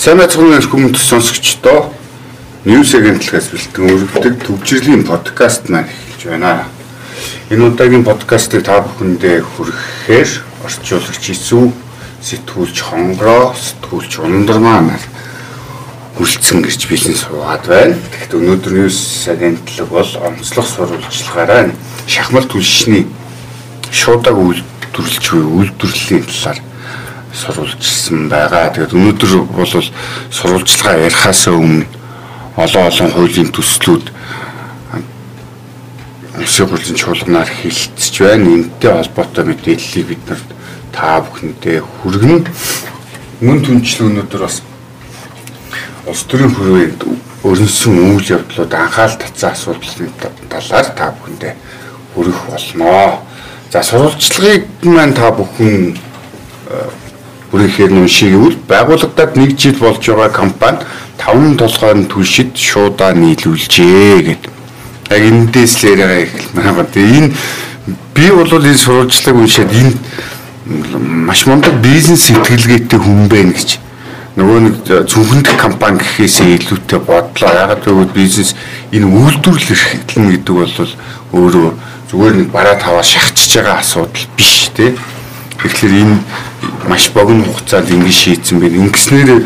Сайн мэцгийн хүмүүст сонсогчдоо News агентлагаас бэлтгэн өргөдөг төвчрлийн подкаст маань эхэлж байна. Энэ удаагийн подкастыг та бүхэндээ хүрэхээр орчуулагч Исүү сэтгүүлч хонгороо сэтгүүлч ундармаа нар хүрэлцэн гэж бизнес суугаад байна. Тэгэхдээ өнөөдөр News агентлаг бол онцлог сурвалжлагаараа шахмал түлшний шуудаг үйлдвэрлэж буй үйлдвэрлэлийн талаар сурвалжилсан байгаа. Тэгээд өнөөдөр бол сурвалжлага ярихаас өмнө олон олон хуулийн төслүүд Улсын хурлын чуулганаар хилцэж байна. Энтэй холбоотой мэдээллийг бид нар та бүхэндээ хүргэнэ. Мөн түнчлэн өнөөдөр бас улс төрийн хүрээнд өрнөсөн үйл явдлууд анхаарал татсан асуудлын талаар та бүхэндээ хүргэх болно. За сурвалжлагыг маань та бүхэн Бүрэнхээр нь уншигвал байгууллагад нэг жил болж байгаа компани 5 толгойн түлшид шуудаа нийлүүлжээ гэдэг. Яг эндээс л яриагаа эхэлмээр байна. Энэ би бол энэ сурвалжлыг уншаад энэ маш мундаг бизнес сэтгэлгээтэй хүн байна гэж нөгөө нэг зөвхөнд компани гэхээсээ илүүтэй бодлоо. Ягаад гэвэл бизнес энэ үйлдвэрлэх гэдэг бол өөрөө зүгээр нэг бараа таваа шахчихж байгаа асуудал биш тий. Тэгэхээр энэ маш богино хугацаанд ингэ шийдсэн байна. Ингэснээр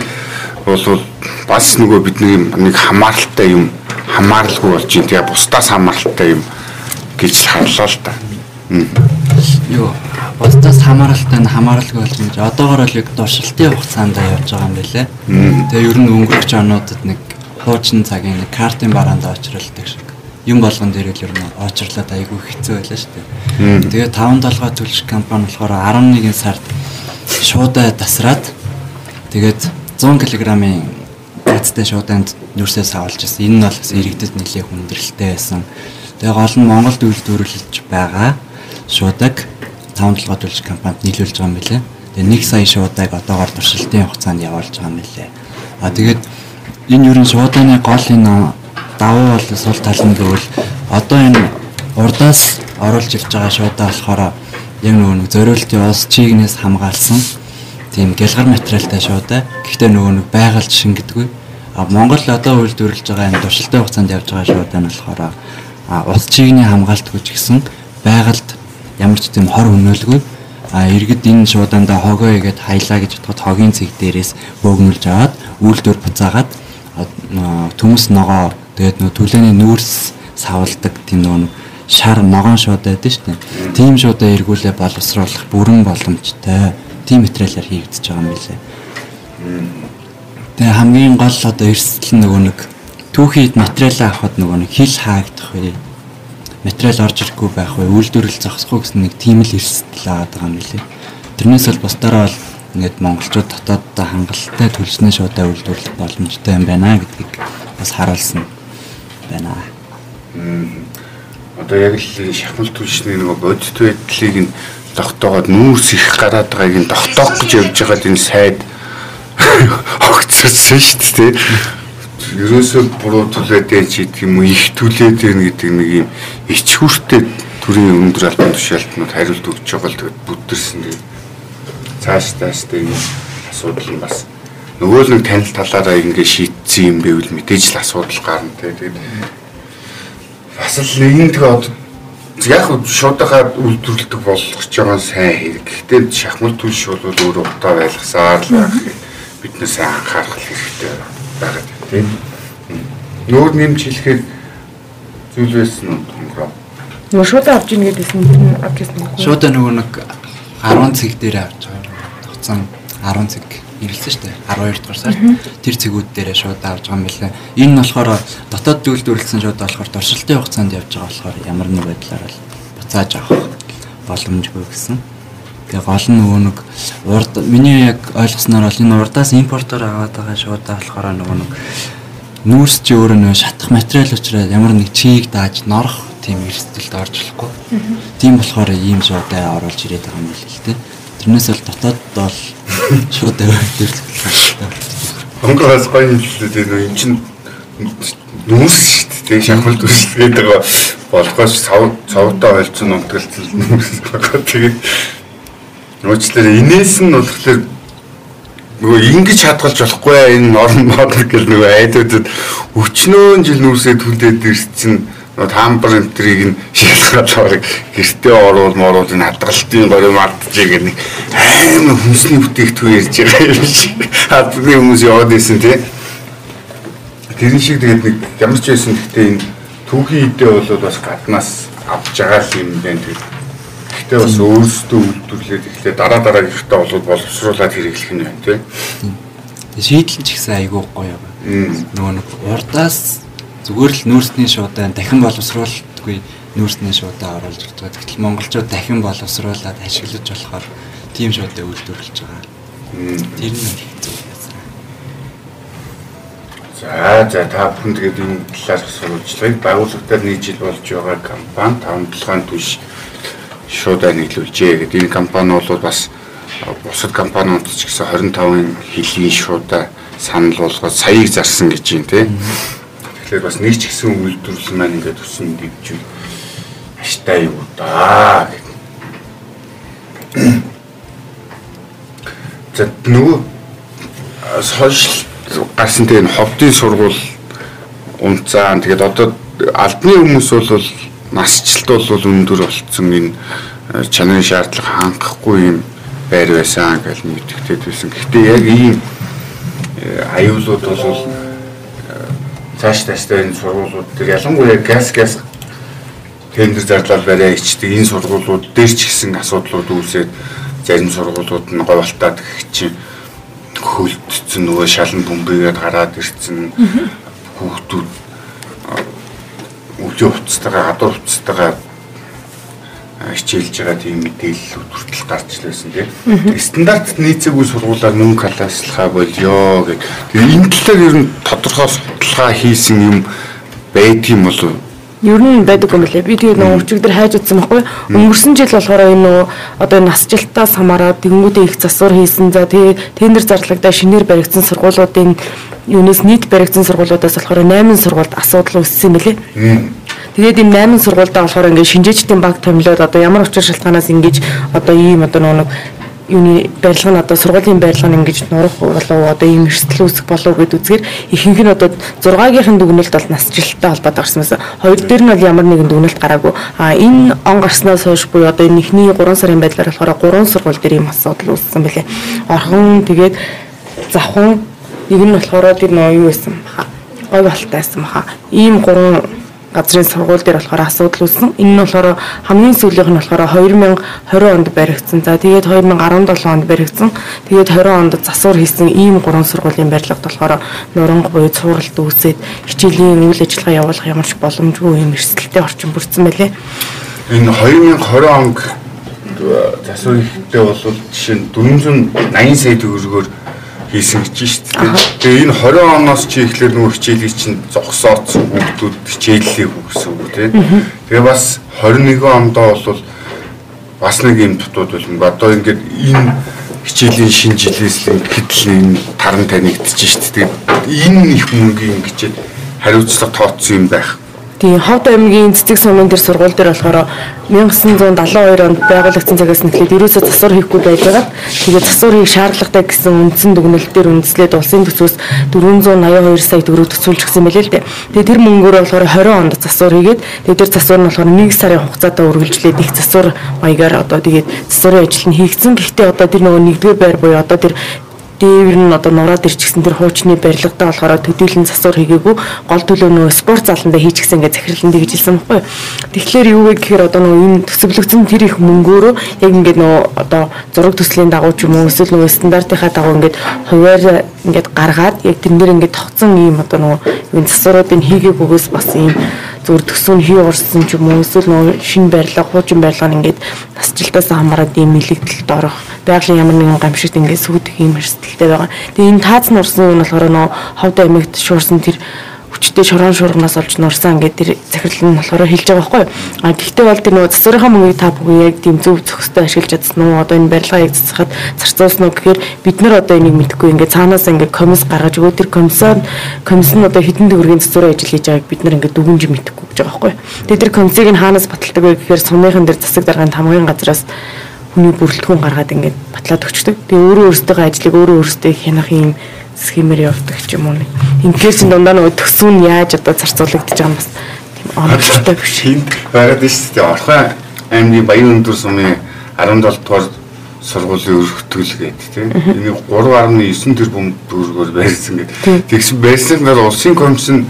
бол бас нөгөө бидний нэг хамааралтай юм хамааралгүй болж юм. Тэгээ бусдаас хамааралтай юм гэж харлаа л та. Юу бусдаас хамааралтай нь хамааралгүй болж юм. Одоогоор л яг дуршилтын хугацаанд явж байгаа юм билэ. Тэгээ ер нь өнгөрөх жонуудад нэг хуучин цагийн нэг картын бараанд очролдог шиг юм болгон дээр л ер нь очрлоод айгүй хэцүү байлаа шүү дээ. Тэгээ 5 толгой төлөх компани болохоор 11 сард шуудаа тасраад тэгээд 100 кг-ийн гацтай шууданд нүрсээс авалж ирсэн. Энэ нь бол иргэдэд нэлээд хүндрэлтэй байсан. Тэгээ гол нь Монголд үйлдвэрлэж байгаа шуудаг 5 толгой төлөх компанид нийлүүлж байгаа юм билээ. Тэгээ 1 сая шуудаг одоогоор туршилтын хугацаанд явуулж байгаа юм билээ. А тэгээд энэ ер нь шуудааны гол энэ давуу бол сул тал нь гэвэл одоо энэ урдаас оруулж ирж байгаа шуудаа болохоор яг нөгөө нэг зориултын ус чигнээс хамгаалсан тийм гялгар материалтай шуудаа. Гэхдээ нөгөө нэг байгальд шингэдэггүй. А Монгол одоо үйлдвэрлэж байгаа энэ туршилтын хугацаанд явж байгаа шуудаа нь болохоор ус чигний хамгаалтгүй ч гэсэн байгальд ямар ч тийм хор хөнөөлгүй а иргэд энэ шуудаандаа хогоо игээд хайлаа гэж бодоход хогийн цэг дээрээс бөөгнүүлж аваад үйлдвэр буцаагаад төмс ногоо Тэгээд нөө түлээний нүүрс савладаг тийм нөө шар ногоон шууд байдаг шүү дээ. Тийм шуудаа эргүүлээ боловсруулах бүрэн боломжтой. Тийм материалаар хийгдэж байгаа юм билээ. Тэгээ хамгийн гол одоо эрсдэл нөгөө нэг түүхийд материалаа авахд нөгөө нэг хил хаагдах вэ. Материал орж ирэхгүй байх вэ, үйлдвэрлэл зогсохгүй гэсэн нэг тийм л эрсдэл аваад байгаа юм билээ. Тэрнээс бол бусдаараа бол ингээд монголчууд дотооддоо хангалттай төлснөө шуудаа үйлдвэрлэх боломжтой юм байна гэдгийг бас харуулсан байна. Одоо яг л шахмал түлшний нөгөө бодит байдлыг нь тогтоогоод нүүрс их гараад байгааг нь тогтоох гэж явж байгаад энэ сайд огцсон шүү дээ. Ерөөсөө буруу түлээд яа ч гэдэг юм уу их түлээд байна гэдэг нэг юм ичхүртэй төрийн өндөр албан тушаалтнууд хариулт өгч байгаа л тэгээд бүдэрсэн тэгээд цааш тааштай энэ асуудал нь бас нөгөө л нэг танил талаараа ингэ шийдсэн юм байвал мэдээж л асуудал гарна тэгээд бас л нэгэн тэгээ одоо яг шуудахаар үйлдвэрлэдэг болгож байгаа сайн хэрэг. Гэхдээ шахмал түлш бол өөрөө утаа байлгасаар л байх биднээс анхаарах хэрэгтэй байгаа тийм. Нөөр нэмж хэлэхэд зүйл байсан нь хонгороо. Нөгөө шуудаа авч ийн гэдээсэн авч ирсэн. Шуудаа нөгөө нэг 10 цэг дээр авч байгаа. Тогтсон 10 цэг ирэлсэн шүү дээ 12 дугаар сард тэр цэгүүд дээрээ шууд авч байгаа юм билээ. Энэ нь болохоор дотоод зүйлдвэрлэсэн шууд болохоор дуршилтын хугацаанд явж байгаа болохоор ямар нэг байдлаар л буцааж авах боломжгүй гэсэн. Тэгээ гол нь нөгөө нэг урд миний яг ойлгосноор бол энэ урдаас импортоор аваад байгаа шуудаа болохоор нөгөө нэг нүүрс чи өөрөө нөгөө шатах материал учраас ямар нэг чийг дааж норох тийм эрсдэлд орж болохгүй. Тийм болохоор ийм шуудаа оруулж ирээд байгаа юм билээ л дээ. Тэрнээс л дотоод бол шууд аваад Хонгоос гоё хэллээ энэ чинь нүүрс шүү дээ. Тэг шахмал дүрслэгээд байгаа болохоос цавтаа ойлцсон унтгалцал нүүрс байгаа. Тэгээд уучлаарай. Инээс нь болохоор нөгөө ингэж хадгалж болохгүй энэ орн мод гэл нөгөө айдуудад өчнөө жил нүрсээ түлдээд ирсэн нөгөө таамбар энтрийг нь шалгаад гэртээ оруул моруул энэ хадгалтын горио мартчих гэх нэг аим хүнсний бүтээгдэхүүн ярьж байгаа юм шиг. Хадны хүмүүс яваад исэн тий Тэрэн шиг тэгээд нэг ямар ч байсан гэхдээ энэ түүхийн идэ бол бас гаднаас авч байгаа юм байна тэгээд Гэхдээ бас өөрсдөө үйлдвэрлээд эхлээ дараа дараа гэртээ болоод боловсруулаад хэрэглэх нь байна тийм. Шийдэл ч ихсэн айгүй гоё байна. Нөгөө нэг урдаас зүгээр л нүүрсний шуудаа дахин боловсруулалтгүй нүүрсний шуудаа оруулж ирж байгаа. Тэгтэл монголчууд дахин боловсруулаад ашиглаж болохоор тийм шуудаа үйлдвэрлэж байгаа. Тэр нь хэцүү байсан. За за та бүхэн тэгээд энэ талаар сурвалжлагыг байгууллагатаар нэг жил болж байгаа компани 5 толгойн түш шууд нийлүүлжээ гэдэг энэ компани бол бас бусад компаниуд ч гэсэн 25-ын хилийн шуудаа санал болгоод саяыг зарсан гэж юм те. Тэгэхээр бас нэг ч гэсэн үйлдвэрлэл маань ингээд өсөн гэвч аштай юу да гэх. За нөгөө сошиал гарсан тэгээ ховдын сургууль унцаан тэгээд одоо албаны хүмүүс бол насжилт бол өндөр болцсон энэ э, чанарын шаардлага хангахгүй юм байр байсан гэж мэдэгдээд байсан. Гэхдээ яг ийм э, аюулууд бол цааш тааштай энэ сургуулиуд төр ялангуяа газ газ тендер зарлал барай ичдэг. Энэ сургуулиуд дээр ч гэсэн асуудлууд үүсээд зарим сургуулиуд нь говалтаад гэх чинь хөлдсөн нөгөө шалан бөмбөгээд гараад ирсэн хүүхдүүд өвлийн хувцастайгаа гадуур хувцастайгаа хичээлж байгаа тийм мэдээлэл хүртэл гарч лээсэн тийм. Стандарт нийцээгүй сургуулаар мөнгө халааслахаа болёо гэх. Тэгээ энэ талаар ер нь тодорхой судалгаа хийсэн юм байдгийм болов ер нь байдаг юм лээ. Би тэгээ нөгөө өчигдөр хайж утсан байхгүй. Өнгөрсөн жил болохоор энэ нөгөө одоо насжилтаас хамаараад тэгэнгүүтээ их засвар хийсэн. За тэгээ тендер зарлагдаа шинээр баригдсан сургуулиудын юунаас нийт баригдсан сургуулиудаас болохоор 8 сургуульд асуудал үүссэн юм лээ. Тэгээд энэ 8 сургуульдаа болохоор ингээд шинжээчдийн баг томилоод одоо ямар учир шалтгаанаас ингэж одоо ийм одоо нөгөө юуны барилга нь одоо сургуулийн барилга нь ингэж нурах болов одоо ийм эрсдэл үүсэх болов гэд үзгээр ихэнх нь одоо 6-гийн дүгнэлт бол насжилттай холбоотой гарсан байсан. Хоёр дээр нь бол ямар нэгэн дүгнэлт гараагүй. А энэ он гарснаас хойш буюу одоо энэ ихний 3 сарын байдлаар болохоор 3 сургууль дээр ийм асуудал үүссэн байлээ. Орхон тэгээд завхан нэг нь болохоор тэр нөө юу байсан баха. Гой болтайсан баха. Ийм 3 газрын сургууль дээр болохоор асуудал үүссэн. Энэ нь болохоор хамгийн сүүлийнх нь болохоор 2020 онд баригдсан. За тэгээд 2017 онд баригдсан. Тэгээд 20 онд засвар хийсэн ийм гурван сургуулийн барилгад болохоор нуранг буюу цууралт үүсээд хичээлийн үйл ажиллагаа явуулах ямар ч боломжгүй юм эрсдэлтэй орчин бүрдсэн байлээ. Энэ 2020 он засвар хийхдээ бол жишээ нь 480 сая төгрөгөөр хийсэн гэж шүү дээ. Тэгээ энэ 20 оноос чи ихлээр нөгөө хичээлийг чинь зогсооцсон хүүхдүүд хичээллийг өгсөн үг тийм. Тэгээ бас 21 ондоо бол бас нэг юм дутууд бол одоо ингээд энэ хичээлийн шинэ жилээс л хэдл энэ таран танигдчихэж шүү дээ. Энэ их мөнгөний ингээд хариуцлага тооцсон юм байх Тийм Ховд аймгийн цэцэг сумын дээр сургууль дээр болохоор 1972 онд байгуулагдсан цагаас нэхлээд ерөөсөө засвар хийхгүй байж байгаа. Тэгээд засвар хийх шаардлагатай гэсэн үндсэн дүгнэлтээр үндэслээд улсын төсвөөс 482 сая төгрөг төсөөлж өгсөн байлээ л дээ. Тэгээд тэр мөнгөөр болохоор 20 онд засвар хийгээд тэгээд тэр засвар нь болохоор 1 сарын хугацаатай үргэлжлээд их засвар маягаар одоо тэгээд засварын ажил нь хийгдсэн. Гэхдээ одоо тэр нөгөө нэгдүгээр байр буюу одоо тэр дээвэр нь одоо нураад ирчихсэн тэр хуучны барилгатаа болохоор төдийлөн засвар хийгээгүй гол төлөө нөө спорт заландаа хийчихсэн гэж захирланд хэлсэн байхгүй. Тэгэхээр юу вэ гэхээр одоо нөө энэ төсөвлөгдсөн тэр их мөнгөөрөө яг ингээд нөө одоо зураг төслийн дагуу ч юм уу эсвэл нөө стандартынхаа дагуу ингээд хуваар ингээд гаргаад яг тэрнэр ингээд тогтсон ийм одоо нөө энэ засваруудыг хийгээгүйгээс бас ийм зүгээр төсөв нь хий урсан ч юм уу эсвэл нөө шинэ барилга хуучин барилга нь ингээд насжилтаас хамаарат ийм нэлэгдэлд орох байгалийн ямар нэгэн гамшигт ингээд сүйдэх юм эрсдэлтэй байгаа. Тэгээ энэ таац нурсан нь болохоор нөө ховд аймагт шуурсан тэр хүчтэй шорон шуургнаас олж нурсан ингээд тэр захирал нь болохоор хэлж байгаа байхгүй. А гэхдээ бол тэр нөгөө засварынхаа мөнгийг та бүхэн яг тийм зөв зөвхөстэй ашиглаж чадсан уу? Одоо энэ барилгаа яг цэцэхэд зарцуулсан уу гэхээр бид нар одоо энийг мэдэхгүй ингээд цаанаас ингээд комисс гаргаж өгөө тэр комиссаар комисс нь одоо хэдэн төгрөгийн засварын ажил хийж байгааг бид нар ингээд дүгнж мэдэхгүй гэж байгаа байхгүй. Тэгээ тэр комиссийг нь хаанаас баталдаг вэ гэхээр сумынхан дээр засаг дарганы тамгын газраас хүний бүрэлдэхүүн гаргаад ингээд батлаад өгчдөг. Тэгээ өөрөө өөрсдөө ажлыг өөрөө өөрсдөө хянах юм схемээр явдаг ч юм уу. Ингээр чин дундаа нөгөө төсөв нь яаж одоо зарцуулагдаж байгаа юм бас тийм онцлогтой биш. Энд байгаад байна шүү дээ. Орхон аймгийн Баян өндөр сумын 17 дугаар сургуулийн өргөтгөл гэдэг тийм. Энийг 3.9 тэрбум төгрөгөөр барьсан гэдэг. Тэгсэн байрсан дээр улсын комиссийн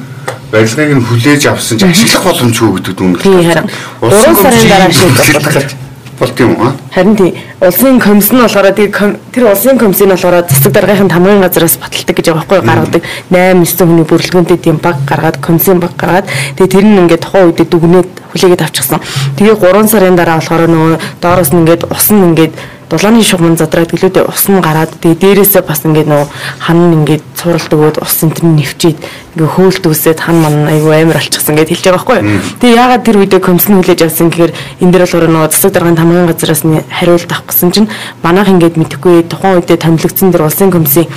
барилгыг нь хүлээж авсан ч ашиглах боломжгүй гэдэг дүн. Тийм харин 3 сарын дараа шийдэж болт юм уу? Харин тийм улсын комисс нь болохоор тэр улсын комисс нь болохоор засаг даргын тамгын газраас баталдаг гэж байгаа байхгүй гаргадаг 8 9 хүний бүрэлдэхүүнтэй тийм баг гаргаад комиссийн баг гаргаад тэгээ тэр нь ингээд тухайн үед дүгнээд хүлээгээд авчихсан. Тэгээ 3 сарын дараа болохоор нөгөө доороос нь ингээд ус нь ингээд дулааны шугамн задраад гэлүүдээ ус нь гараад тэгээ дээрээсээ бас ингээд нөгөө хан ингээд цуралт өгөөд ус энэ нэвчээд ингээ хөөлт үсээд хан ман айгу амар алчихсан гэж хэлж байгаа байхгүй. Тэгээ яагаад тэр үедээ комиссны хүлээж авсан гэхээр энэ дээр болохоор нөгөө засаг даргын тамгын газраас нь хариулт авах гэсэн чинь манайх ингээд мэдэхгүй тухайн үедээ томилогдсон дэр улсын комиссийн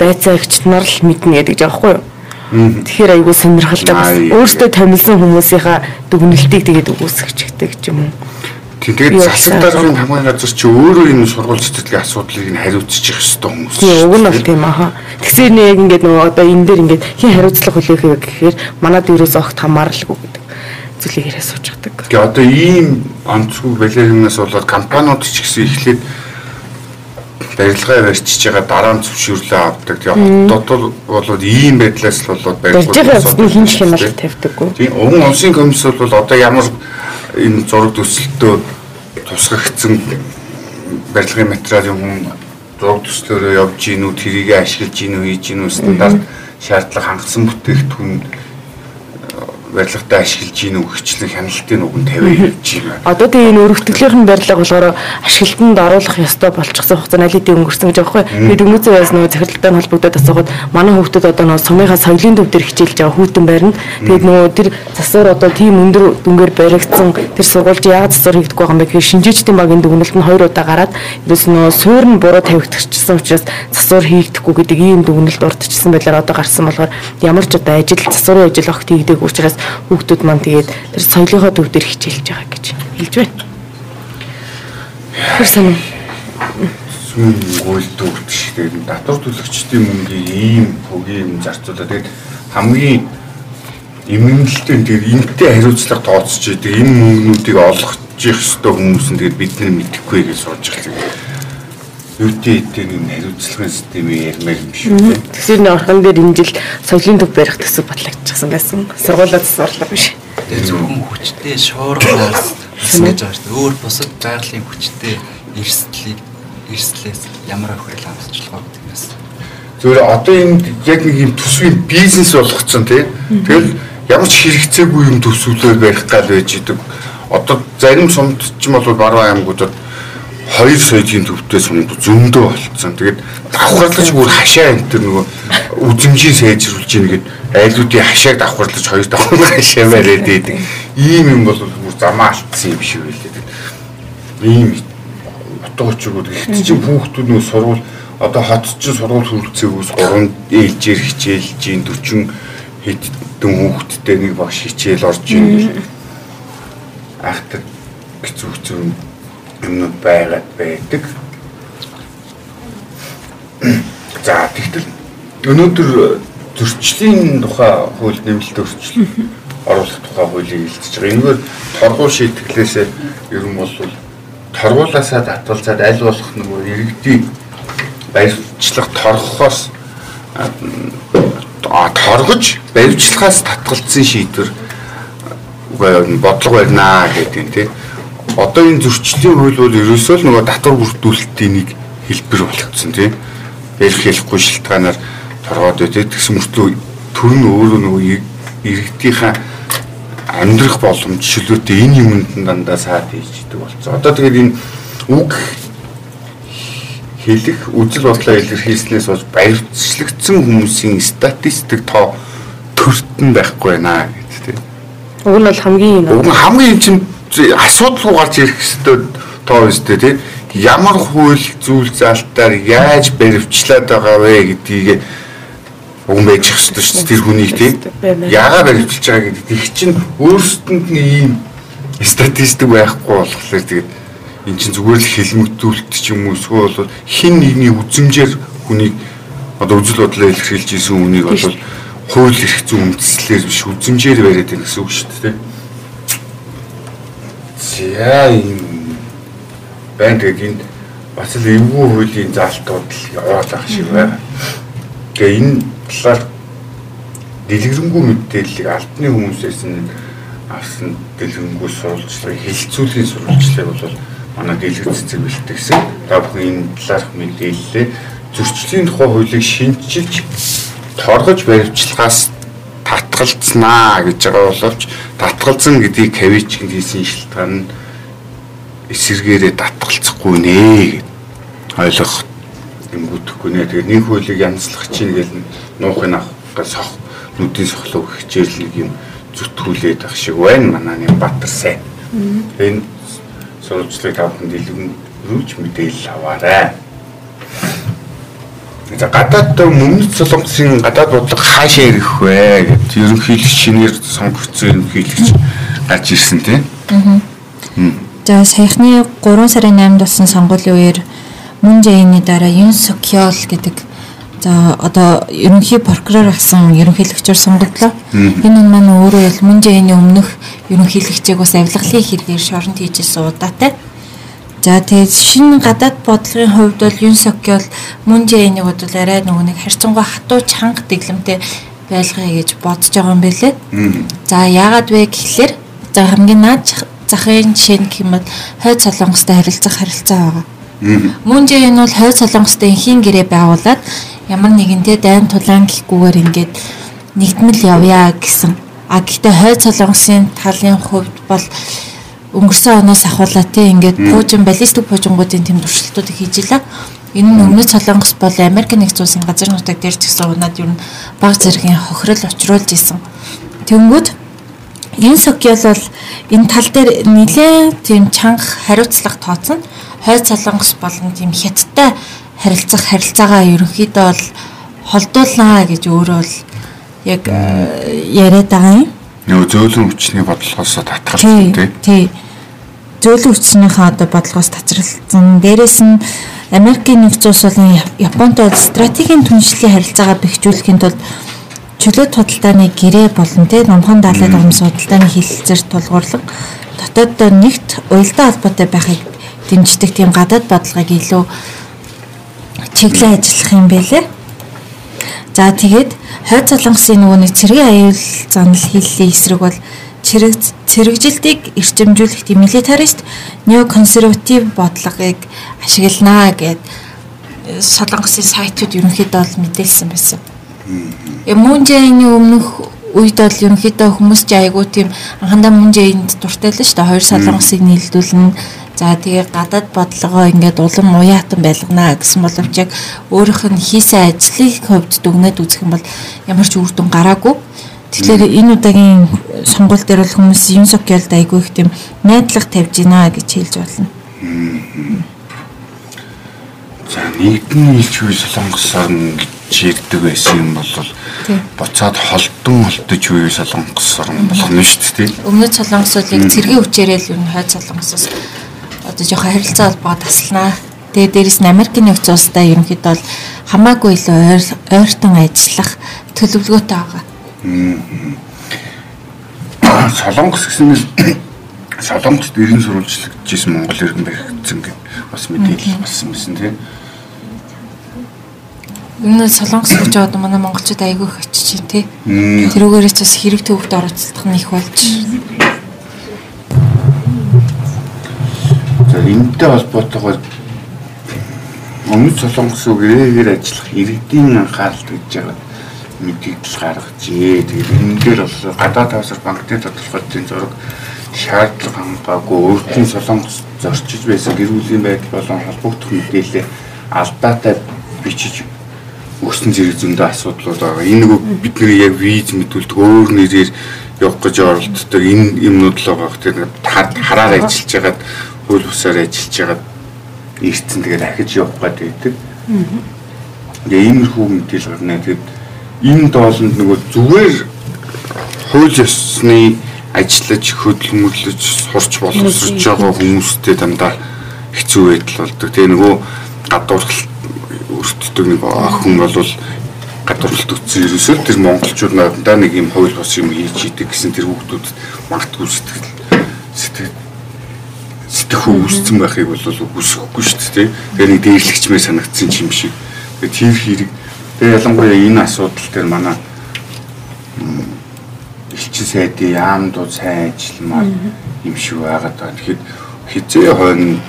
байцаагч нар л мэднэ гэдэг жаа байхгүй юу. Тэгэхээр айгу сонирхолтой бас өөртөө томилсон хүмүүсийнхаа дүгнэлтийг тэгээд өгөөсгчтэй гэж юм уу. Тэгээд засаг даргын хамгийн газар чи өөрөө энэ сургууль цэцэрлэгийн асуудлыг нь хариуцчих ёстой хүмүүс. Тийм уг нь бол тийм аха. Тэгсээр нэг ингээд нөгөө одоо энэ дээр ингээд хин хариуцлага хүлээх вэ гэхээр манад ерөөс огт хамааралгүй гэдэг зүйлийг яриа сууж байгаа. Тэгээ одоо ийм онцгүй балеринаас болоод компаниуд ч гэсэн эхлээд барилгаа барьчиж байгаа дараа нь зөвшөөрлөө авдаг. Тэгээ хотод бол ийм байдлаас л болоод барилгууд хин ч хямрал тавьдаггүй. Тийм уг улсын комисс бол одоо ямар энэ зураг төсөлтөө тусгагдсан барилгын материал юм зураг төслөөрөө явж гин үү тэрийг ашиглаж гин үү хийж гин үү стандарт шаардлага хангасан бүтээгдэхүүн барилгатай ашиглаж ийн өгчлэн хяналтын үгэн тавиа гэж юм. Одоо тэгээ энэ өргөтгөлийн барилга болохоор ашиглалтанд оруулах ёстой болчихсон хугацаа алидийн өнгөрсөн гэж байгаа байхгүй. Тэгээд дөнгөцөө бас нөгөө захиралтай холбогдоод асуугаад манай хүүхдүүд одоо нөгөө сумынхаа соёлын төв дээр хичээлж байгаа хүүтэн байрна. Тэгээд нөгөө тэр засвар одоо тийм өндөр дүнгээр баригдсан тэр сургуульд яагаад засвар хийгдэх байгаа юм бэ гэхээр шинжээчдийн багийн дүгнэлт нь хоёр удаа гараад ерөөс нөгөө суур нь буруу тавигдчихсан учраас засвар хийгдэхгүй гэдэг ийм дүгнэлт урдчилсан байлаар одоо гарсан болохоор ямар ч одоо ажил засварын ажил огт хийгдэг учраас хүүхдүүд маань тэгээд тэр соёлынхоо төв дээр хичээлж байгаа гэж хэлж байна. Тэр сүм гуйлдүүрт шиг тэгээд татвар төлөгчдийн мөнгийг ийм хөгийн зарцуулаад тэгээд хамгийн эмгэнэлтэй тэгээд энэтэй хариуцлага тооцож идэг энэ мөнгнүүдийг олгож явах ёстой хүмүүс нь тэгээд бид нар мэдэхгүй гэж сууж байгаа юутэй эдгээр энэ хариуцлагын системийг ярмаар юм шүү дээ. Тэгэхээр нэг орхон дээр энэ жил соёлын төв барих төсөв батлагдчихсан байсан. Сургуулиуд сурлаа биш. Тэр зөвхөн хүчтэй шуургаас гэж байгаа шүү дээ. Өөр бусад байгалийн хүчтэй эрсдлийг эрслээс ямар охирол хамсчлах вэ гэдгээс. Зүгээр одоо энэ яг нэг юм төсвийн бизнес болгоцсон тий. Тэгэл ямар ч хэрэгцээгүй юм төсвөлөө барих гал байж идэг. Одоо зарим сумд ч юм бол баруун аймагуудад хоёр соёлын төвтэй сумд зөндөө болцсон. Тэгээд давхарлаж бүр хашаа энэ төр нөгөө үзэмжийг сайжруулж ийн гэд айлуудын хашааг давхарлаж хоёр давхар хашаа бариад идэг. Ийм юм бол бүр замаа алдсан юм шиг байлээ. Ийм утга учирууд ихт чинь хүүхдүүд нөгөө сурвал одоо хот чинь сургууль хөрөлцөөгөөс 3 ээлжээр хичээлж ийн 40 хэдэн хүүхдтэй нэг багш хичээл орж ийн. Ахтад хэцүү хэцүү юмнууд байгаад байдаг. За тэгтэл өнөөдөр зөрчлийн тухай хууль нэмэлт өөрчлөлт оруулах тухай хуулийг хэлцэж байгаа. Энэгээр торгуул шийтгэлээсээ ер нь бол торгуулаасаа татвалцаад аль болох нөгөө иргэдийн баримтлах торгохоос торгож баримтлагаас татгалцсан шийдвэр бодлого барьнаа гэдэг юм тийм одоо энэ зөрчлийн хууль бол ерөөсөө л нөгөө татвар бүрдүүлэлтийн нэг хэлбэр болгоцсон тийм. Ярих хэлэхгүй шилтгаанаар торгоод өгдөө тэгсэн мөртлөө төр нь өөрөө нөгөө иргэдийнхаа амьдрах боломж чөлөөтэй энэ юмд дандаа саад хийждэг болцсон. Одоо тэгээд энэ үг хэлэх үзэл бодлоо илэрхийлснээс болж баярчлагдсан хүмүүсийн статистик тоо төрт нь байхгүй байна гэдэг тийм. Уг нь бол хамгийн уг нь хамгийн чинь асуудал гарч ирэх хэвээр тоо өстэй тийм ямар хууль зүйл заалтаар яаж баривчлаад байгаа вэ гэдгийг өгөн байж хэвчээ шүү дээ тэр хүнийг тийм яагаад баривчилж байгаа гэдэг их чинь өөрсдөнд нь ийм статистик байхгүй болохоор тэгээд эн чинь зүгээр л хэлмэгдүүлэлт ч юм уу эсвэл хин нэгний үзмжээр хүнийг одоо үзэл бодлоо илэрхийлж исэн үнийг бол хууль эрх зүйн үндслээр биш үзмжээр бариад байна гэсэн үг шүү дээ. За юм байна гэдэг энэ бас л эвгүй хуулийн заалтууд л яваад байгаа шиг байна. Тэгээ энэ талаар дэлгэрэнгүй мэдээллийг албаны хүмүүсээс нь авсан дэлгэрэнгүй сурвалжлагыг хэлэлцүүлгийн сурвалжлыг бол манай дэлгэр цэцэг бэлтгэсэн. Та бүхэн энэ талаарх мэдээллээ зөрчлийн тухай хуулийг шинжилж торгож баримтчилгаас татгалцнаа гэж байгаа боловч татгалзан гэдгийг кавичинд хийсэн шилтгаан нь эсэргээрээ татгалцахгүй нэ ойлгох юм бүтэхгүй нэ. Тэгээд нэг хуулийг янзлах чинь гэл нуухын авахгаас сох нүдийн сохлог хичээл нэг юм зүтгүүлээд ах шиг байна манай нэг Батар сайн. Энэ сурвалжлыг тавхан дэлгэн рүүч мэдээлэл аваарай. За гадаад мөнх солонгосын гадаад бодлого хаашаа ирэх вэ гэд ерөнхийлөгч шинээр сонгогдсон ерөнхийлөгч гарч ирсэн тийм. Аа. За саяхны 3 сарын 8-нд болсон сонгуулийн үеэр Мун Жэйний дараа Юн Сокёл гэдэг за одоо ерөнхий прокурор асан ерөнхийлөгчөөр сонгогдлоо. Энэ нь маань өөрөө л Мун Жэйний өмнөх ерөнхийлөгчийг бас авилгалын хэрэгээр шоронд хийжсэн удаатай. За тэгээд шинэ гадаад бодлогын хувьд бол Юн Сокёл мөн Жэйнийг бол арай нөгөө нэг харьцангуй хатуу чанга дэглэмтэй байлгая гэж бодож байгаа юм байлээ. За яагаад вэ гэхлээр за хамгийн наад захын жишээ нь гэмэд хойд солонгостой харилцах харилцаа байгаа. Мөн Жэйн бол хойд солонгостой инхийн гэрээ байгуулад ямар нэгэнтэй дайн тулаан гэхгүйгээр ингээд нэгдмэл явъя гэсэн. А гэхдээ хойд солонгосын талын хувьд бол өнгөрсөн оноос ахуулаа тийм ингээд пуужин баллистик пуужингуудын тэм туршилтуудыг хийж илаа. Энэ нь өмнөд Солонгос бол Америк нэгдсэн улсын газар нутаг дээр ч гэсэн унаад ер нь баг зэргийн хохирол учруулж исэн. Тэнгүүд энэ Сокёл бол энэ тал дээр нэлээд тийм чанга хариуцлага тооцсон. Хойд Солонгос болон тийм хятадтай харилцах харилцаагаа ерөнхийдөө бол холдуулнаа гэж өөрөө бол яг э, яриад байгаа юм. Нөгөө зөөлөн хүчний бодлогоос татгалсан тий. Тий зөөлөн хүчнийхээ одоо бодлогоос тацралцсан. Дээрээс нь Америкийн нэгдсэн улс болон Японтой стратегийн түншлэлийн харилцаагаа бэхжүүлэхийн тулд чөлөөт худалдааны гэрээ болон тэ номхон даалгад амс худалдааны хилцээр тулгуурлаг дотоод нэгт уялдаа холбоотой байхыг дэмждэг тийм гадаад бодлогыг илүү чиглэн ажиллах юм байлээ. За тэгээд хойд солонгосын нөгөө нэг цэргийн аюул занал хийлийн эсрэг бол цэрэг цэрэгжилтийг эрчимжүүлэх тийм милитарист неоконсерватив бодлогыг ашигланаа гэд солонгосын сайтууд ерөнхийдөө бол мэдээлсэн байсан. Мунжэйний өмнөх үед бол ерөнхийдөө хүмүүс ч айгүй тийм анхандаа мунжэйнд дуртай л шүү дээ. Хоёр солонгосыг нийлдүүлнэ. За тэгээ гадаад бодлогоо ингээд улам уяатан байлгана гэсэн боловч яг өөрийнх нь хийсэн ажлыг хөвд дүгнээд үзэх юм бол ямар ч үр дүн гараагүй. Тэгэхээр энэ удаагийн сонгуул дээр бол хүмүүс юм сокёлд айгүй их тийм найдлага тавьж гинэ гэж хэлж болно. За нэгдэн илч үе солонгос орн гэж ярьдаг байсан юм бол буцаад холдон холдож үе солонгос орн болох нь шүү дээ. Өмнөд солонгосуудыг цэргийн хүчээрээ л юм хойд солонгосоос одоо жоохон харилцаа холбоо таслана. Тэгээ дээрэс нь Америкийн нэгдсэн улстай ерөнхийдөө бол хамаагүй илүү ойртон ажиллах төлөвлөгөөтэй байгаа. Солонгос гэсэн нь Солонгост иргэн сурвалжлагжсэн Монгол иргэн баригдсан гэх бас мэдээлэл болсон байсан тийм. Энэ Солонгос гэж одоо манай монголчууд айгүй их очиж чинь тий. Тэрүүгээрээс бас хэрэг төвөгт оролцох нь их болж. За энэтэй холбоотойгоор өмнөд Солонгос үгээр ажиллах иргэдийн анхаарал гэж байгаа мэдээлэл гаргажээ. Тэгээд энэ дээр бол гадаад хавсар банкны тодорхойлтын зураг шаардлага хангаагүй өөртөө солонгос зорчиж байсан гэр бүлийн байдал болон холбогдох мэдээлэл алдаатай бичиж өгсөн зэрэг зөндөө асуудлууд байгаа. Энэ нөгөө бидний яг виз мэдүүлдэг өөр нэрээр явах гэж оролддог энэ юмнууд л байгаа. Тэр хараар ажиллаж байгаад хөл бусаар ажиллаж байгаад ирсэн тэгээд дахиж явах гэдэг. Тэгээ иймэрхүү мэдээлэл гарна. Тэгээд энэ доолнд нөгөө зүгээр хууль ёсны ажиллаж хөдөлмөрлөж сурч боловсрож байгаа хүмүүстэй дандаа хэцүү байдал болдог. Тэгээ нөгөө гадуурхал өртдөг нэг охин бол гадуурхалт үтсэн ерөөсөө тэр монголчууд надад нэг юм хууль бос юм хийж идэг гэсэн тэр хүүхдүүд магадгүй сэтгэл сэтгэл сэтгэхүй үүссэн байхыг бол үсэхгүй шүү дээ. Тэгээ нэг дээрлэгчмээр санагдсан юм шиг. Тэгээ тэр хэрэг тэгээ ялангуяа энэ асуудал дээр манай элчин сайдын яамдууд сайн ажилламаар юм шиг байгаад байна. Тэгэхэд хизээ хойно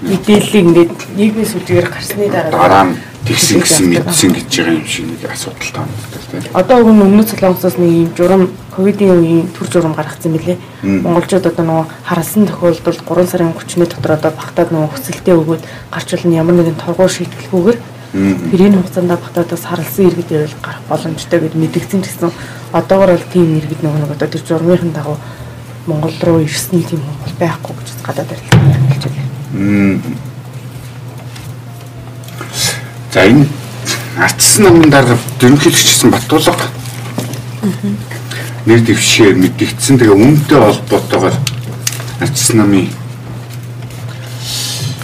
мэдээллийг ингээд нийгмийн сүлжээгээр гарсны дараа дараа нь тэгсэн гэсэн мэдсэн гэж байгаа юм шиг нэг асуудал таана тийм. Одоо өгөн өмнөд солонгосоос нэг юм журам ковидын үеийн төр журам гаргацсан билээ. Монголчууд одоо нөгөө харалсан тохиолдолд 3 сарын 30-ны дотор одоо багтаад нөгөө хүсэлтээ өгөөд гарч ирнэ ямар нэгэн торгуур шийдэлгүйгээр тэр энэ хугацаанд багтаадаас харалсан иргэд байвал гарах боломжтой гэд мэдгдсэн гэсэн одоогор бол тийм иргэд нөгөө нэг одоо тэр журмынхын дагуу Монгол руу ирсэн тийм хүн байхгүй гэж гадаад арилгаж хэлж байна. За энэ ардсан намын дараа ерөнхийлөгчсөн Батулга нэр дэвшээр мэдгдсэн. Тэгээ үүнтэй холбоотойгоор ардсан намын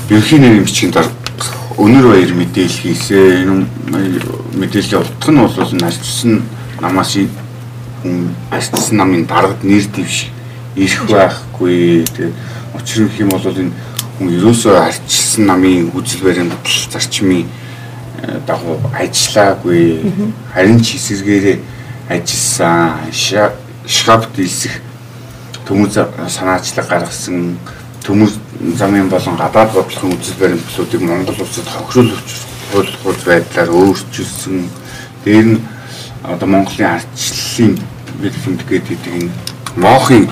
ерөнхий нэрийн бичгийн дараа өнөр баяр мэдээлэл хийсээ. Энэ мэдээллийн утга нь бол ардсан намаас ардсан намын дарагд нэр дэвш ирэх байхгүй. Тэгээ учир нь юм бол энэ хүн ерөөсөө ардсан намын үзэл баримт зарчмын дагуу ажиллаагүй харин ч эсэргээрээ ажилласан шкафт илсэх төмөз санаачлаг гаргасан төмөз замын болон гадаад бодлогын үзэл баримтлуудыг Монгол улсад хохируулж хууль байдлаар өөрчилсөн. Дээр нь одоо Монголын ардчлалын бэлтгэмж гэдэг энэ моохын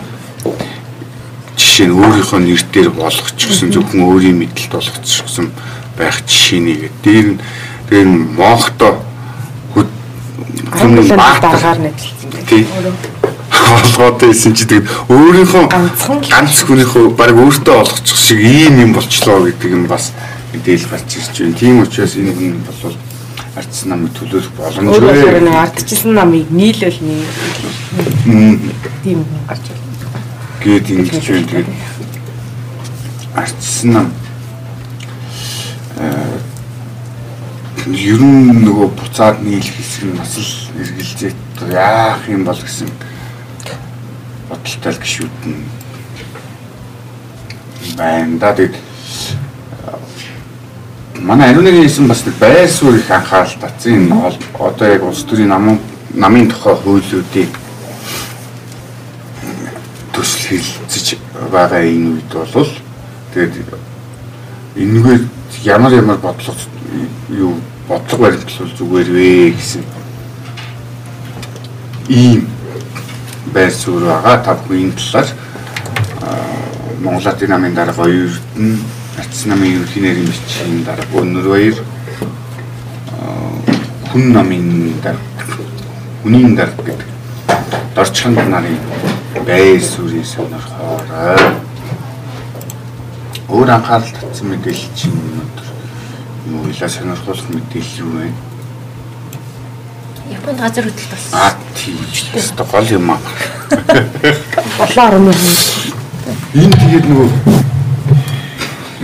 жишээ нь өөрийнхөө нэрээр болгочихсон зөвхөн өөрийн мэдлэлд болгочихсон байх жишээ нэгээд дээр нь Тэгээ моохто хүн дараагаар нэтлсэн. Тийм. Олгоод байсан чи тэгээд өөрийнхөө ганц хүнийхөө баг өөртөө олгочих шиг ийм юм болчлоо гэдэг юм бас мэдээлэл гарч ирж байна. Тийм учраас энэ хүн бол ардсан намыг төлөөлөх боломжгүй. Өөрөөр нэг ардчилсан намыг нийлэл нэг тийм хүн гарч ирж байна. Гээд ингэж байна. Тэгээд ардсан нам ер нь нөгөө буцаад нийлэх хэсэг нь бас л эргэлзээд яах юм бол гэсэн бодолтой гişүүд нь байна да. Тэгээд манай ариуныгийн хэлсэн бас нэг байр суурь их анхаарал татсан. Энэ одоо яг улс төрийн намын намын тухай хуулиудыг төсөл хэлцэж байгаа энэ үед бол тэгээд энэгээр ямар ямар бодлого юу бодлого баримтлал зүгээр вэ гэсэн ийм байр суурь байгаа. Та бүхэн энэ талаар Монгол Ардын намын дарга Оюутан Ардсан намын ерөнхий нэрийн бичгийн дарга Өнөр баяр хүн намын дарга хүний дарга гэдэг дорчхон нарын байр суурийг сонирхоорой. Өөр анхаарал татсан мэдээлэл чинь өнөөдөр илаа сонирхолтой мэдээлэл юу вэ? Японд газар хөдлөлт болсон. Аа тийм ч гэсэн гол юм аа. Болоо орно юм. Энэ тэгээд нөгөө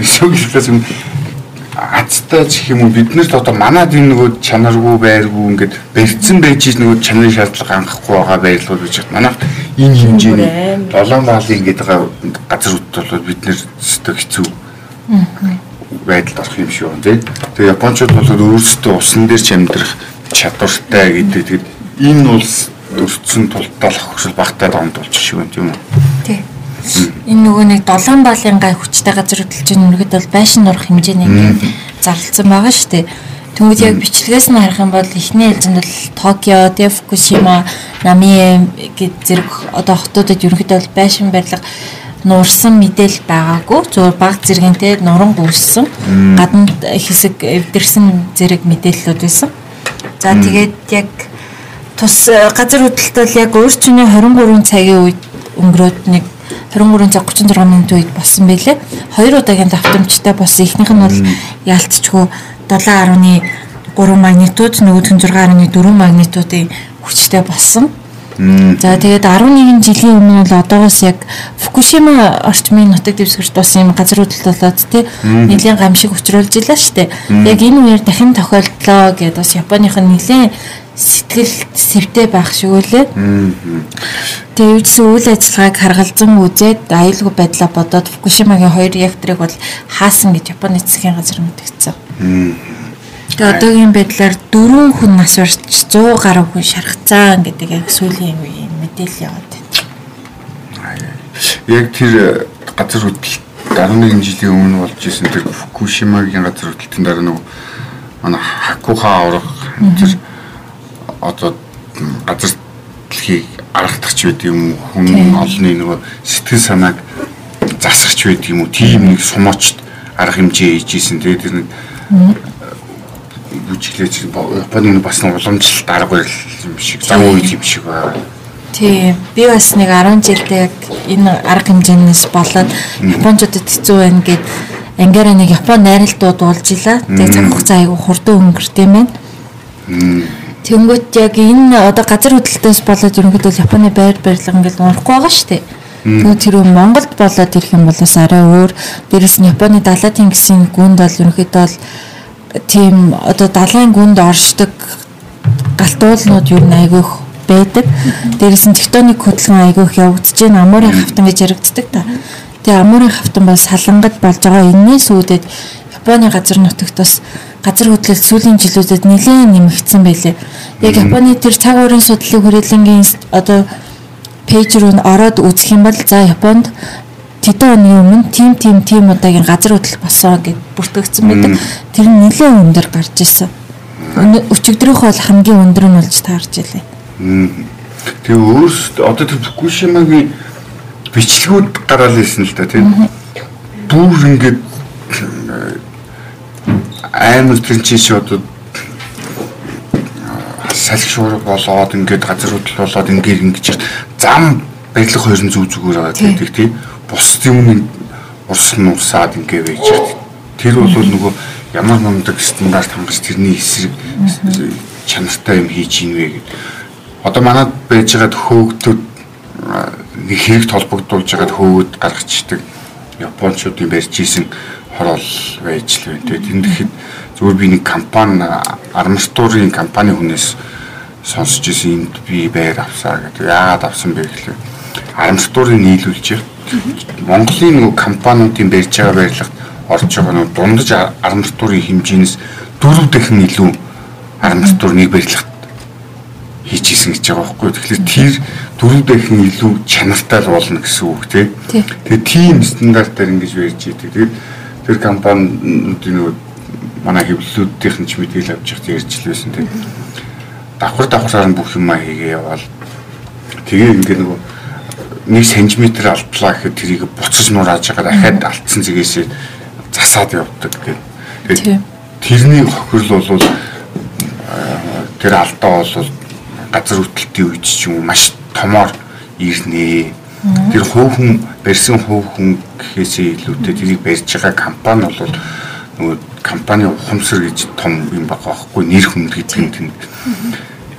эсвэл юм азтай ч юм уу бид нарт одоо манад энэ нөгөө чанаргүй байргүй ингээд барьцсан байж нөгөө чанарын шаардлага анхахгүй байгаа байрлал гэж байна. Манайх энэ хэмжээний долоон баалын ингээд байгаа газар хөдлөлт бол бид нэр өстө хэцүү. Аа байдалд орох юм шиг байна тийм. Тэгээ Япончууд бол өөрсдөө усан дээр ч амьдрах чадвартай гэдэг. Тэгээд энэ улс өрцөн тултал хөгжил багтаад онд болж шиг байна тийм үү? Тий. Энэ нөгөө нэг долоон балын гай хүчтэй газар хөдлөж байгаа нүргэд бол байшин орох хэмжээний ингээд зарлцсан байгаа шүү дээ. Тэнгүүд яг бичлэгээс нь харах юм бол эхний ээлжинд бол Токио, Фукусима, Намие гэд зэрэг одоо хотуудад ерөнхийдөө байшин барилга нуурсан мэдээлэл байгаагүй зөвхөн баг зэрэгтэй нуран гүйсэн гадна хэсэг эвдэрсэн зэрэг мэдээллүүд байсан. За тэгээд яг тус э, газар хөдлөлт бол яг өөрчнөө 23 цагийн үед өнгөрөөд нэг 23 цаг 36 минутын үед болсон байлээ. Хоёр удаагийн давтамжтай болсон. Эхнийх нь бол яалтчгүй 7.3 магнитуд нөгөөх нь 6.4 магнитуудын хүчтэй болсон. За тэгээд 11 жилийн өмнө бол одоогоос яг Фукушима орчмын нутаг дэвсгэрт бас юм газар хөдлөлт болоод тий нэлийн гамшиг учруулж илаа штэ. Яг энэ үеэр дахин тохиолдлоо гэдээ бас Японых нь нэлийн сэтгэл сэвтэй байх шиг үлээ. Тэгээ үдсэн үйл ажиллагааг харгалзан үзээд аюулгүй байдлаа бодоод Фукушимагийн хоёр реакторыг бол хаасан гэж Японы засгийн газар мэдгдсэн. Тэгээ одоогийн байдлаар дөрвөн хүн нас барч 100 гаруй хүн шархацсан гэдэг яг сүүлийн үеийн мэдээлэл яваад байна. Яг тэр э, газар хөдлөлт 11 жилийн өмнө болж исэн тэр Фукушимагийн газар хөдлөлтийн дараа нөгөө манай Хакуха аврах тэр одоо газар дэлхийг аргадагч байд юм хүн олны нөгөө сэтгэл санааг засагч байд юм уу? Тийм нэг сумочд арга хэмжээ хийжсэн тэгээд тэр нэг бүжиглэж Японы бас нэг уламжлалт арга барил юм шиг зам үйл юм шиг байна. Тийм. Би бас нэг 10 жилдээ яг энэ арга хэмжээнээс болоод Япончуудад хэцүү байна гэд ангаараа нэг Япон найралтууд уулзлаа. Тэгээ цаг хугацаа айгүй хурдан өнгөрт юм байна. Тэнгүүт яг энэ одоо газар хөдлөлтөөс болоод ерөнхийдөө Японы байр барилга ингээд унахгүй байгаа шүү дээ. Тэгээд тэр Монголд болоод ирэх юм бол бас арай өөр. Дээрэс нь Японы далайн тэнгисийн гүнд бол ерөнхийдөө тийм одоо далайн гүнд оршдог галтуулнууд юу н айгүйх байдаг. Дээрээс нь тектоник хөдөлгөөн айгүйх явагдаж байна. Амуурын хавтан гэж яригддаг та. Тэгээ амуурын хавтан бол салангад болж байгаа. Энээс үүдээд Японы газар нутагт бас газар хөдлөлт сүүлийн жилүүдэд нэлээд нэмэгдсэн байлээ. Яг Японы тэр цаг уурын судлалын хүрээлэнгийн одоо пэйж руу ороод үзэх юм бол за Японд тэдэн оны өмнө тим тим тим удаагийн газар хөдлөл болсон гэд бүртгэгдсэн байдаг. Тэр нь нэлээд өндөр гарч ирсэн. Өчигдрөх бол хамгийн өндөр нь болж таарч илээ. Тэгээ өөрөөсөө одоо тэр Фукушимагийн бичлэгүүд гараал ирсэн л да тийм. Бүр ингээд амар тэр чинь одоо салхи шуурга болоод ингээд газар хөдлөл болоод ингээд ингэж зам барилга хоёр нь зүг зүгээр байгаа гэдэг тийм бус юмны урс нь урсаад ингээ байж байгаа. Тэр бол нөгөө ямар мундаг стандарт хангаж тэрний эсрэг чанартай юм хийж ийн вэ гэдэг. Одоо манад байж байгаа хөөгтөд нэг хэрэг толбогдуулж байгаа хөөгд гаргачдаг японочдын барьж исэн хорол байж л байна. Тэгээд энэ дэхэд зөвхөн би нэг компани арматурын компани хүнээс сонсч ирсэн энд би байр авсаа гэдэг. Яагаад авсан бэ гэхлээр арматурыг нийлүүлж Монголын нөгөө компаниудын барьж байгаа барилгад орж байгаа нөгөө дундаж арматурын хэмжээс дөрөв дахин илүү нэг барилгад хийчихсэн гэж байгаа байхгүй. Тэгэхээр тэр дөрөв дахин илүү чанартай болно гэсэн үг тийм. Тэгээ тийм стандартаар ингэж барьж идэг. Тэгээд тэр компаниудын нөгөө манай хэвлэлүүдийнх нь ч мэдээл авч явах ярьж л байсан тийм. Давхар давхраар бүх юмаа хийгээ явал тэгээ ингээ нөгөө нэг сантиметр алдлаа гэхэд тэрийг буцаж нурааж байгаа дахиад алдсан зэгээсээ засаад явдаг гэдэг. Тэгээд тэрний хохирол бол тэр алдаа бол газар хөдлөлтийн үед ч юм маш томоор ирнэ. Тэр хувь хүн барьсан хувь хүн гэхээсээ илүүтэй тэрийг барьж байгаа компани бол нөгөө компани ухамсар гэж том юм байгаа байхгүй нэр хүнд гэдэг нь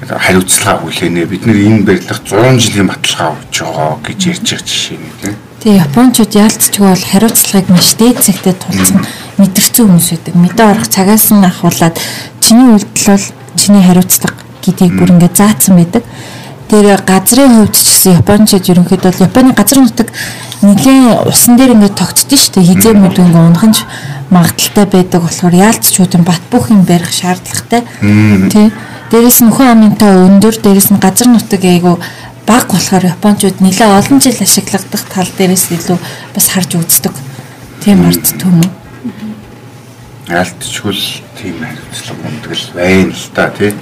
хариуцлага хүлээнэ. Бид нэр энэ барилга 100 жилийн баталгаа өгч байгаа гэж ярьж байгаа жишээ нэг тийм. Тэгээ Япончууд яалтчгүй бол хариуцлагыг маш дээд зэгтээ тулцсан мэдэрсэн хүмүүс байдаг. Мэдээ орох цагаас нь ахуулаад чиний үйлдэл бол чиний хариуцлага гэдгийг бүр ингээд заасан байдаг. Тэр газрын хувьд ч гэсэн Япончууд ерөнхийдөө бол Японы газар нутаг нэгэн усан дээр ингээд тогтдсон шүү дээ. Хизээ мүдэн ингээд унаханч магадaltaй байдаг болохоор яалтчуудын бат бөх юм барих шаардлагатай. Тий. Дээрээс нөхөн амынтай өндөр, дээрээс нь газар нутаг айгу баг болохоор японочууд нэлээ олон жил ашиглагдах тал дээрээс илүү бас харж үздэг. Тийм ард түмэн. Айлтчгүй тийм хариуцлага мундаг л байна л та тий.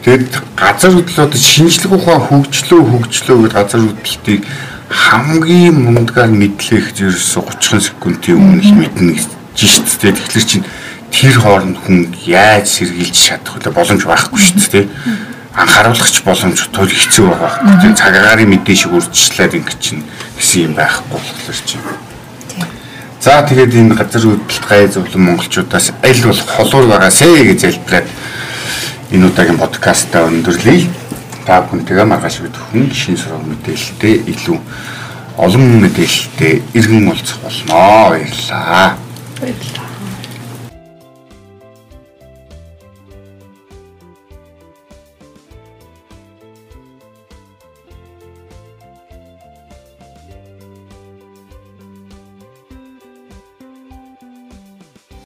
Тэгэд газар хөдлөлт шинжлэх ухаан хөгжлөө хөгжлөө гэдэг газар хөдлөлтийг хамгийн мундагаар мэдлэх зэрэгс 30 секундын өмнө мэднэ гэж шүү дээ. Тэгэхээр чинь тэр хооронд хүн яаж сэргийлж чадах вэ боломж байхгүй шүү дээ. Анхааруулгач боломж тул хэцүү байгаа. Тийм цагаагаар мэдээ шиг үрдчлээд ингэ чинь гэсэн юм байхгүй болохоор чинь. За тэгээд энэ газар хөдлөлт гай зөвлөн монголчуудаас аль бол холуур байгаасэ гэж залбираад энэ удаагийн подкастаа өндөрлөе. та бүхэнтэйгээ маргааш өдөхөн шин сураг мэдээлэлтэй илүү олон мэдээлэлтэй иргэн уулзах болно. Баярлалаа. Баярлалаа.